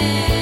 Der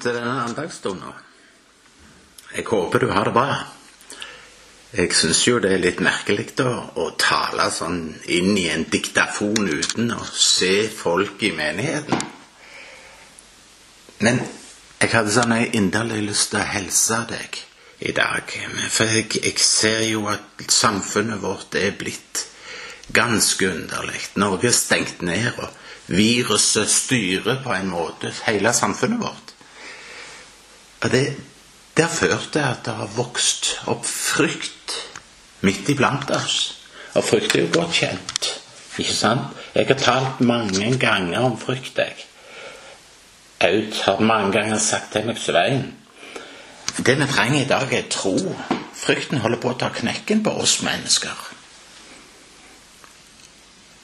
Til denne andagsstunden. Jeg håper du har det bra. Jeg syns jo det er litt merkelig da, å tale sånn inn i en diktafon uten å se folk i menigheten. Men jeg hadde sånn en inderlig lyst til å hilse deg i dag. For jeg, jeg ser jo at samfunnet vårt er blitt ganske underlig. Norge er stengt ned, og viruset styrer på en måte hele samfunnet vårt. Det, det har ført til at det har vokst opp frykt midt iblant oss. Og frykt er jo godt kjent. Ikke sant? Jeg har talt mange ganger om frykt, jeg. Aud har mange ganger sagt til meg, Svein Det vi trenger i dag, er tro. Frykten holder på å ta knekken på oss mennesker.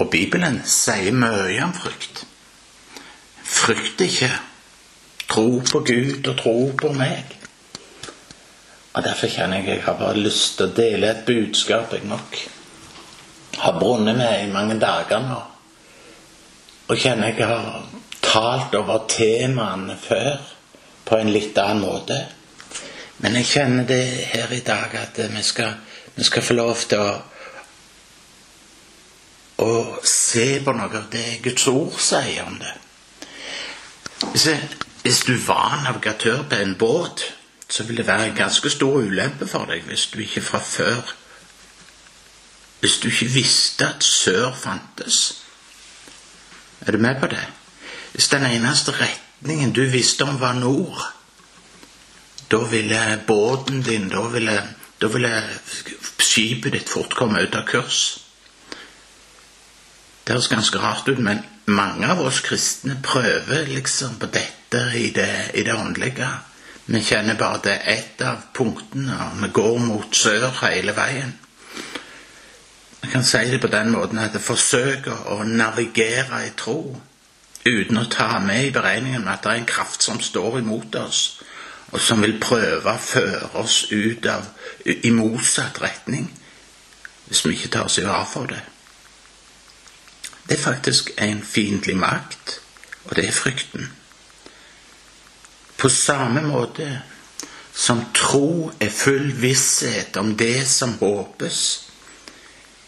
Og Bibelen sier mye om frykt. Frykt ikke. Tro på Gud og tro på meg. Og Derfor kjenner jeg jeg har bare lyst til å dele et budskap jeg nok har brunnet med i mange dager nå. Og kjenner jeg har talt over temaene før på en litt annen måte. Men jeg kjenner det her i dag at vi skal, vi skal få lov til å å se på noe av det Guds ord sier om det. Hvis, jeg, hvis du var navigatør på en båt, så vil det være en ganske stor ulempe for deg hvis du ikke fra før Hvis du ikke visste at sør fantes. Er du med på det? Hvis den eneste retningen du visste om, var nord, da ville båten din Da ville, da ville skipet ditt fort komme ut av kurs. Det høres ganske rart ut, men mange av oss kristne prøver liksom på dette i det, i det åndelige. Vi kjenner bare det ett av punktene, og vi går mot sør hele veien. Jeg kan si det på den måten at jeg forsøker å navigere i tro uten å ta med i beregningen at det er en kraft som står imot oss, og som vil prøve å føre oss ut av, i motsatt retning hvis vi ikke tar oss i vare for det. Det er faktisk en fiendtlig makt, og det er frykten. På samme måte som tro er full visshet om det som håpes,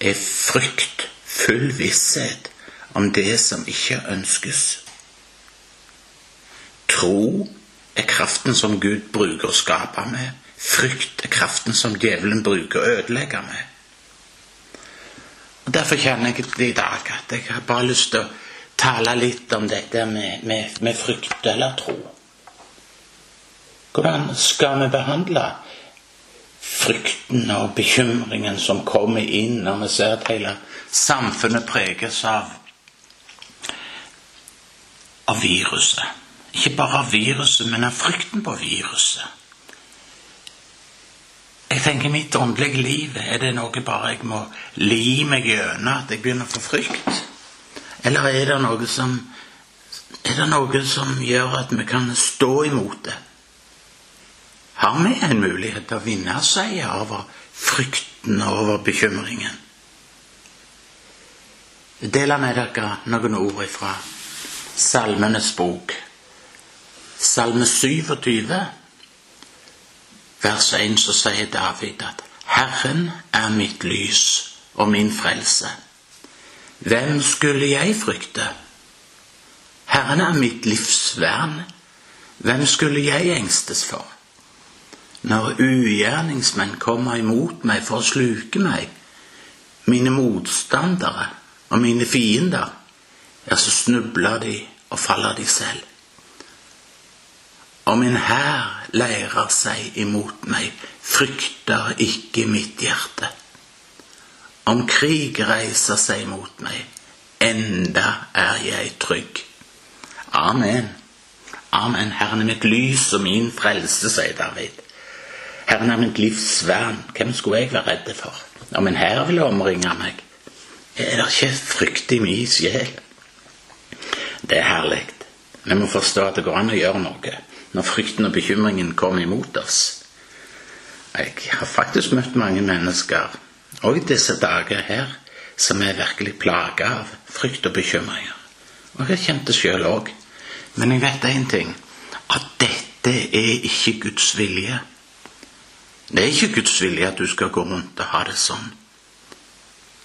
er frykt full visshet om det som ikke ønskes. Tro er kraften som Gud bruker å skape med. Frykt er kraften som djevelen bruker å ødelegge med. Og Derfor kjenner jeg det i dag at jeg har bare lyst til å tale litt om dette med, med, med frykt eller tro. Hvordan skal vi behandle frykten og bekymringen som kommer inn når vi ser at hele samfunnet preges av, av viruset? Ikke bare av viruset, men av frykten på viruset. Jeg tenker mitt åndelige liv, er det noe bare jeg må li meg gjennom at jeg begynner å få frykt? Eller er det noe som er det noe som gjør at vi kan stå imot det? Har vi en mulighet til å vinne seier over frykten og over bekymringen? Deler med dere noen ord fra Salmenes bok. Salme 27 vers 1 så sier David at Herren er mitt lys og min frelse. Hvem skulle jeg frykte? Herren er mitt livsvern. Hvem skulle jeg engstes for? Når ugjerningsmenn kommer imot meg for å sluke meg, mine motstandere og mine fiender, ja, så snubler de og faller de selv. Og min hær leirer seg imot meg, frykter ikke mitt hjerte. Om krig reiser seg mot meg, enda er jeg trygg. Amen. Amen. Herren er mitt lys og min frelse, sier David. Herren er mitt livs vern. Hvem skulle jeg være redd for? Om en hær ville omringe meg, er det ikke frykt i min sjel. Det er herlig. Vi må forstå at det går an å gjøre noe når frykten og bekymringen kom imot oss. Jeg har faktisk møtt mange mennesker, og i disse dager her, som er virkelig plaga av frykt og bekymringer. Og jeg har kjent det sjøl òg. Men jeg vet én ting. at dette er ikke Guds vilje. Det er ikke Guds vilje at du skal gå rundt og ha det sånn.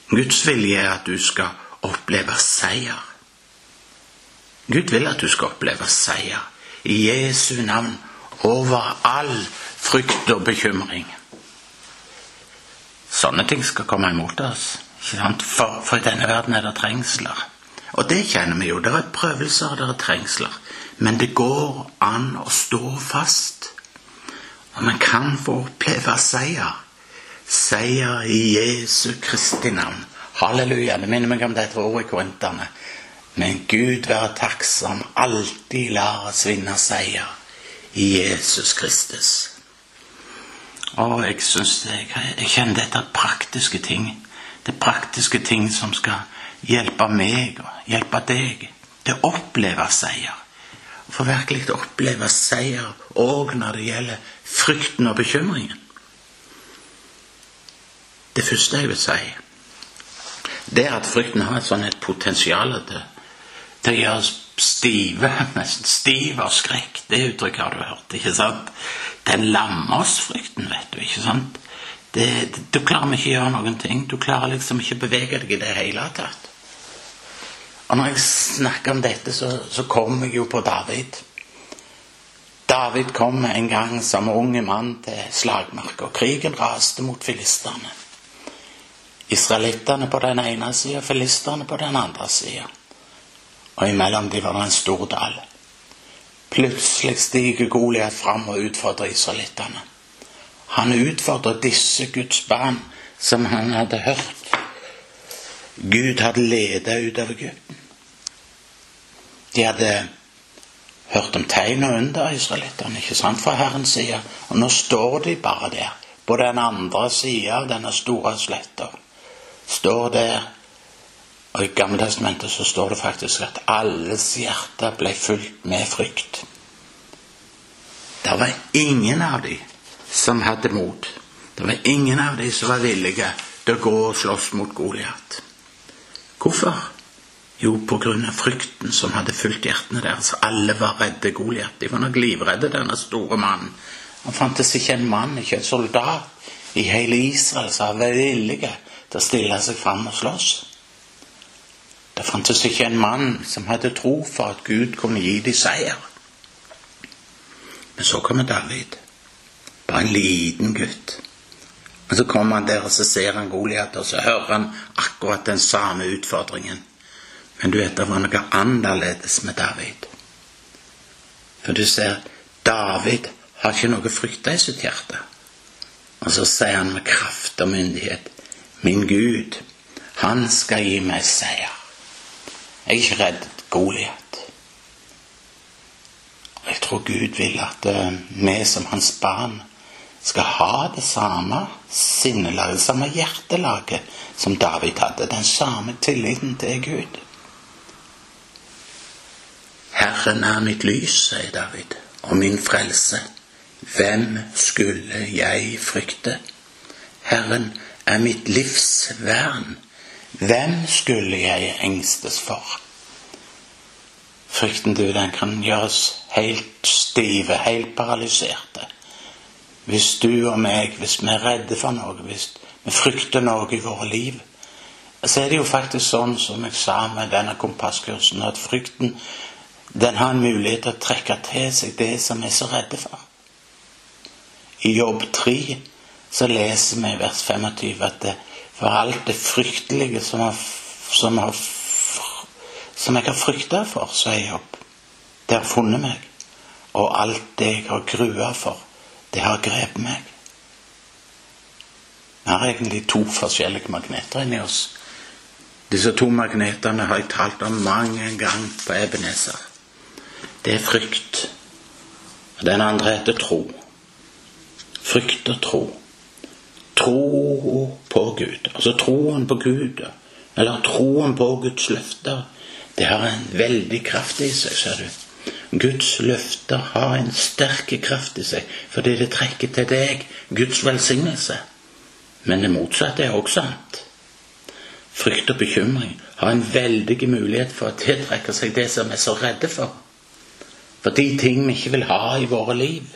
Guds vilje er at du skal oppleve seier. Gud vil at du skal oppleve seier i Jesu navn over all frykt og bekymring. Sånne ting skal komme imot oss. Ikke? For, for i denne verden er det trengsler. Og det kjenner vi jo. Det er prøvelser, det er trengsler. Men det går an å stå fast. Og man kan få oppleve seier. Seier i Jesu Kristi navn. Halleluja. Det minner meg om dette ordet i Korinterne. Men Gud være takksom, alltid lar oss vinne seier i Jesus Kristus. Og jeg synes det, jeg kjenner dette praktiske ting. Det praktiske ting som skal hjelpe meg og hjelpe deg til å oppleve seier. For virkelig å oppleve seier òg når det gjelder frykten og bekymringen. Det første jeg vil si, det er at frykten har et sånn et potensial til, til å gjøre stive, nesten stiv av skrekk. Det uttrykket har du hørt, ikke sant? Den lammer oss, frykten, vet du, ikke sant? Det, det, du klarer ikke å gjøre noen ting. Du klarer liksom ikke å bevege deg i det hele tatt. Og når jeg snakker om dette, så, så kommer jeg jo på David. David kom en gang som unge mann til slagmarka, krigen raste mot filistene. Israelittene på den ene sida, filistene på den andre sida. Og imellom de var det en stor dal. Plutselig stiger Goliat fram og utfordrer israelittene. Han utfordrer disse Guds barn som han hadde hørt. Gud hadde ledet utover Egypten. De hadde hørt om tegn og under israelittene, ikke sant, fra Herrens side. Og nå står de bare der, på den andre sida av denne store sletta. Står der. Og i Gammeltestamentet så står det faktisk at alles hjerter ble fulgt med frykt. Det var ingen av dem som hadde mot. Det var ingen av dem som var villige til å gå og slåss mot Goliat. Hvorfor? Jo, på grunn av frykten som hadde fulgt hjertene deres. Alle var redde Goliat. De var nok livredde denne store mannen. Han fantes ikke en mann, ikke en soldat i hele Israel som var villige til å stille seg fram og slåss. Det fantes ikke en mann som hadde tro for at Gud kunne gi dem seier. Men så kommer David. Bare en liten gutt. Og Så kommer han der, og så ser han Goliat, og så hører han akkurat den samme utfordringen. Men du vet, det var noe annerledes med David. For du ser, David har ikke noe frykta i sitt hjerte. Og så sier han med kraft og myndighet, min Gud, han skal gi meg seier. Jeg er ikke redd Goliat. Jeg tror Gud vil at uh, vi som hans barn skal ha det samme sinnelaget, det samme hjertelaget som David hadde. Den samme tilliten til Gud. Herren er mitt lys, sier David, og min frelse. Hvem skulle jeg frykte? Herren er mitt livs vern. Hvem skulle jeg engstes for? Frykten, du, den kan gjøre oss helt stive, helt paralyserte. Hvis du og meg, hvis vi er redde for noe, hvis vi frykter noe i våre liv, så er det jo faktisk sånn som jeg sa med denne kompasskursen, at frykten den har en mulighet til å trekke til seg det som vi er så redde for. I Jobb 3 så leser vi i vers 25 at det, for alt det fryktelige som, har, som, har, som jeg har frykta for, så er opp. Det har funnet meg. Og alt det jeg har grua for, det har grepet meg. Vi har egentlig to forskjellige magneter inni oss. Disse to magnetene har jeg talt om mange ganger på Ebenezer. Det er frykt. Og den andre heter tro. Frykt og tro. Tro på Gud. Altså troen på Gud, eller troen på Guds løfter, det har en veldig kraft i seg, ser du. Guds løfter har en sterk kraft i seg fordi det trekker til deg Guds velsignelse. Men det motsatte er også sant. Frykt og bekymring har en veldig mulighet for å tiltrekke seg det som vi er så redde for. For de ting vi ikke vil ha i våre liv.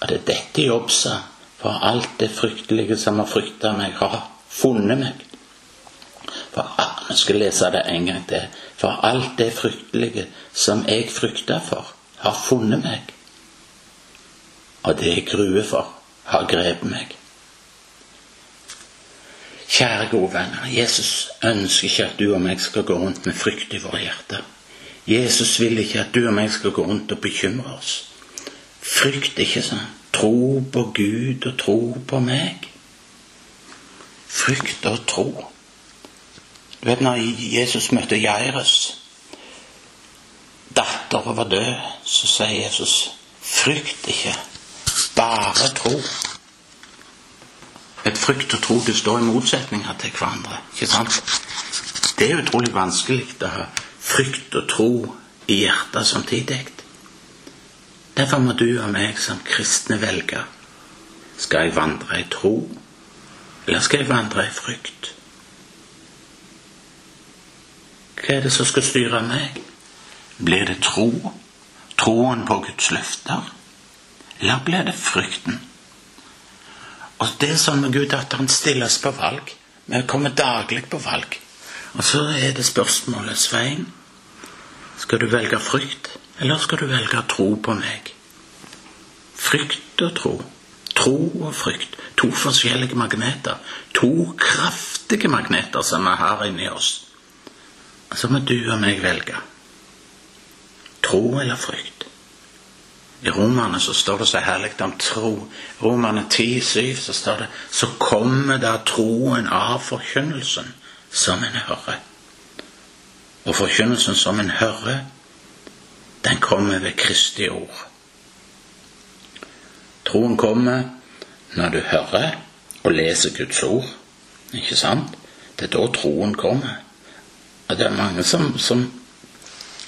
Og det er dette Jobb sa. For alt det fryktelige som har frykta meg, har funnet meg. For ah, Vi skal lese det en gang til. For alt det fryktelige som jeg frykta for, har funnet meg. Og det jeg gruer for, har grepet meg. Kjære gode venner, Jesus ønsker ikke at du og meg skal gå rundt med frykt i våre hjerter. Jesus vil ikke at du og meg skal gå rundt og bekymre oss. Frykt ikke sånn. Tro på Gud og tro på meg. Frykt og tro. Du vet når Jesus møtte Jairus, datteren var død, så sier Jesus, frykt ikke, bare tro. Et frykt og tro det står i motsetninger til hverandre. ikke sant? Det er utrolig vanskelig å ha frykt og tro i hjertet samtidig. Derfor må du og meg som kristne velge. Skal jeg vandre i tro, eller skal jeg vandre i frykt? Hva er det som skal styre meg? Blir det tro, troen på Guds løfter, eller blir det frykten? Og det er sånn med Gud at han stilles på valg. Vi kommer daglig på valg. Og så er det spørsmålet, Svein, skal du velge frykt, eller skal du velge tro på meg? Frykt og tro. Tro og frykt. To forskjellige magneter. To kraftige magneter som vi har inni oss. Så må du og meg velge. Tro eller frykt. I Romerne så står det så herlig om tro. Romerne 10,7 så står det Så kommer da troen av forkynnelsen som en hører. Og forkynnelsen som en hører, den kommer ved Kristi ord. Troen kommer når du hører og leser Guds ord. Ikke sant? Det er da troen kommer. Og det er mange som, som,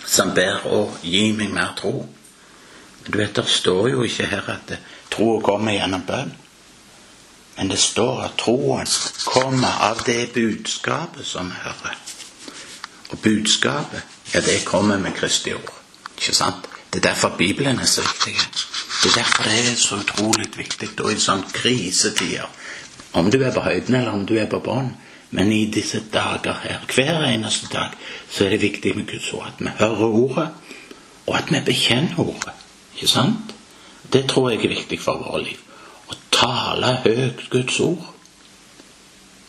som ber å gi meg mer tro. Du vet, Det står jo ikke her at troen kommer gjennom bønn. Men det står at troen kommer av det budskapet som hører. Og budskapet, ja, det kommer med Kristi ord. Ikke sant? Det er derfor Bibelen er så viktig. Det er derfor det er så utrolig viktig og i sånne krisetider. Om du er på høyden eller om du er på bånn. Men i disse dager her, hver eneste dag, så er det viktig med Guds ord. At vi hører ordet, og at vi bekjenner ordet. Ikke sant? Det tror jeg er viktig for vårt liv. Å tale høyt Guds ord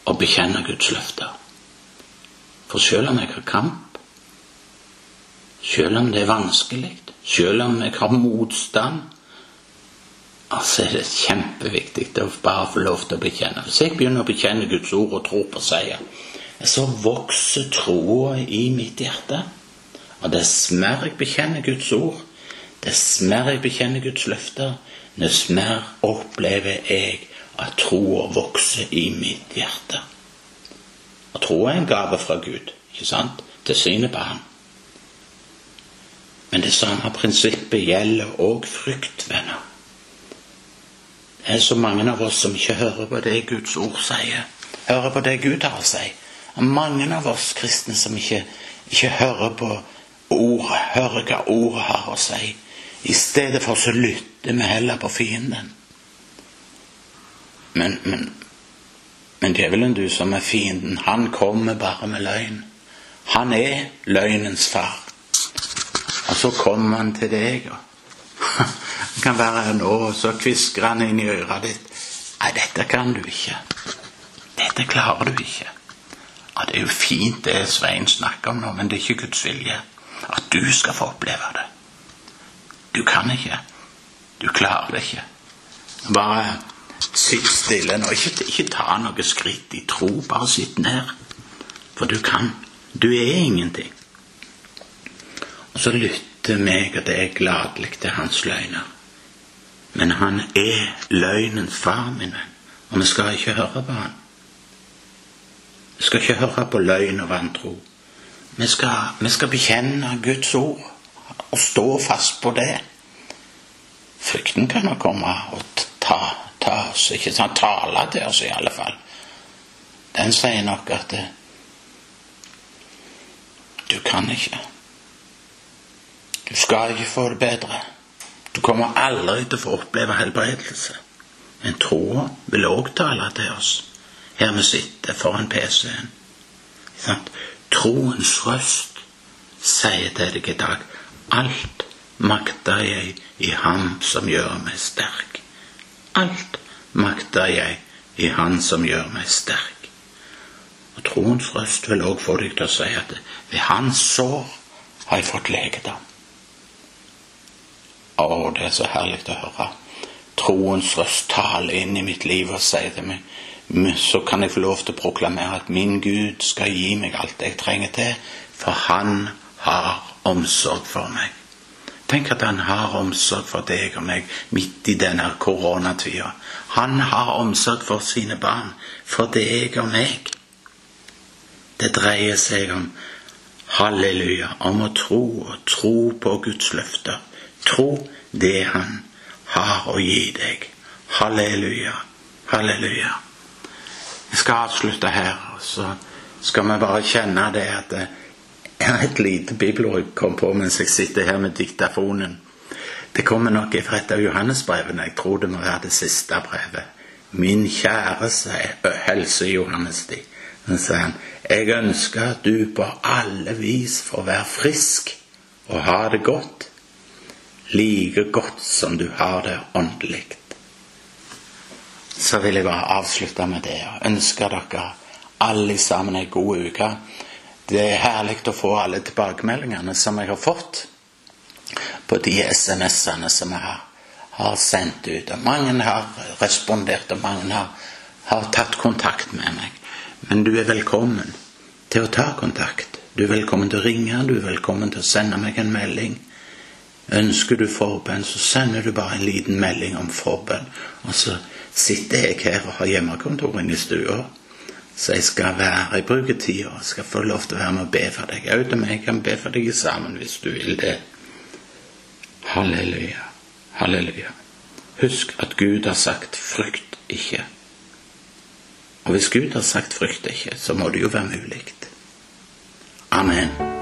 og bekjenne Guds løfter. For selv om jeg har kamp, selv om det er vanskelig, selv om jeg har motstand, altså er det kjempeviktig å bare få lov til å bekjenne. Hvis jeg begynner å bekjenne Guds ord og tror på seier, så vokser troa i mitt hjerte. Og dess mer jeg bekjenner Guds ord, dess mer jeg bekjenner Guds løfter, dess mer opplever jeg at troa vokser i mitt hjerte. Og troa er en gave fra Gud, ikke sant, til sine barn. Men det samme prinsippet gjelder òg frykt, venner. Det er så mange av oss som ikke hører på det Guds ord sier. Hører på det Gud har å si. Mange av oss kristne som ikke, ikke hører på ordet, hører hva ordet har å si. I stedet for så lytter vi heller på fienden. Men, men, men djevelen, du som er fienden, han kommer bare med løgn. Han er løgnens far. Og så kommer han til deg, og han kan være her nå, og så kvisker han inn i øret ditt. Nei, dette kan du ikke. Dette klarer du ikke. Ja, det er jo fint det Svein snakker om nå, men det er ikke Guds vilje. At du skal få oppleve det. Du kan ikke. Du klarer det ikke. Bare sitt stille nå. Ikke, ikke ta noe skritt i tro. Bare sitt ned. For du kan. Du er ingenting. Og så lytter meg og deg gladelig til hans løgner. Men han er løgnens far, min venn, og vi skal ikke høre på han. Vi skal ikke høre på løgn og vantro. Vi skal, vi skal bekjenne Guds ord og stå fast på det. Frykten kan jo komme og ta, ta oss, ikke sant, tale til oss i alle fall. Den sier nok at det, du kan ikke. Du skal ikke få det bedre. Du kommer aldri til å få oppleve helbredelse. Men troa vil òg tale til oss her vi sitter foran PC-en. Troens røst sier til deg i dag alt makter jeg i Ham som gjør meg sterk. Alt makter jeg i Han som gjør meg sterk. Og troens røst vil òg få deg til å si at ved hans sår har jeg fått legedom. Å, det er så herlig å høre. Troens røst taler inn i mitt liv og sier til meg så kan jeg få lov til å proklamere at min Gud skal gi meg alt jeg trenger til, for han har omsorg for meg. Tenk at han har omsorg for deg og meg midt i denne koronatida. Han har omsorg for sine barn, for deg og meg. Det dreier seg om halleluja, om å tro og tro på Guds løfter. Tro det Han har å gi deg. Halleluja, halleluja. Jeg skal avslutte her, og så skal vi bare kjenne det at det jeg har et lite bibelord kom på mens jeg sitter her med diktafonen. Det kommer nok fra et av Johannesbrevene. Jeg tror det må være det siste brevet. Min kjære, helse Johannes de. Så sier han, jeg ønsker at du på alle vis får være frisk og ha det godt, like godt som du har det åndelig. Så vil jeg bare avslutte med det og ønske dere alle sammen ei god uke. Det er herlig å få alle tilbakemeldingene som jeg har fått på de SMS-ene som jeg har, har sendt ut. Og mange har respondert, og mange har, har tatt kontakt med meg. Men du er velkommen til å ta kontakt. Du er velkommen til å ringe, du er velkommen til å sende meg en melding. Ønsker du forbønn, så sender du bare en liten melding om forbønn. Og så sitter jeg her og har hjemmekontor inne i stua. Så jeg skal være, jeg bruker tida og skal få lov til å være med og be for deg. Jeg og jeg kan be for deg sammen hvis du vil det. Halleluja, halleluja. Husk at Gud har sagt 'frykt ikke'. Og hvis Gud har sagt 'frykt ikke', så må det jo være mulig. Amen.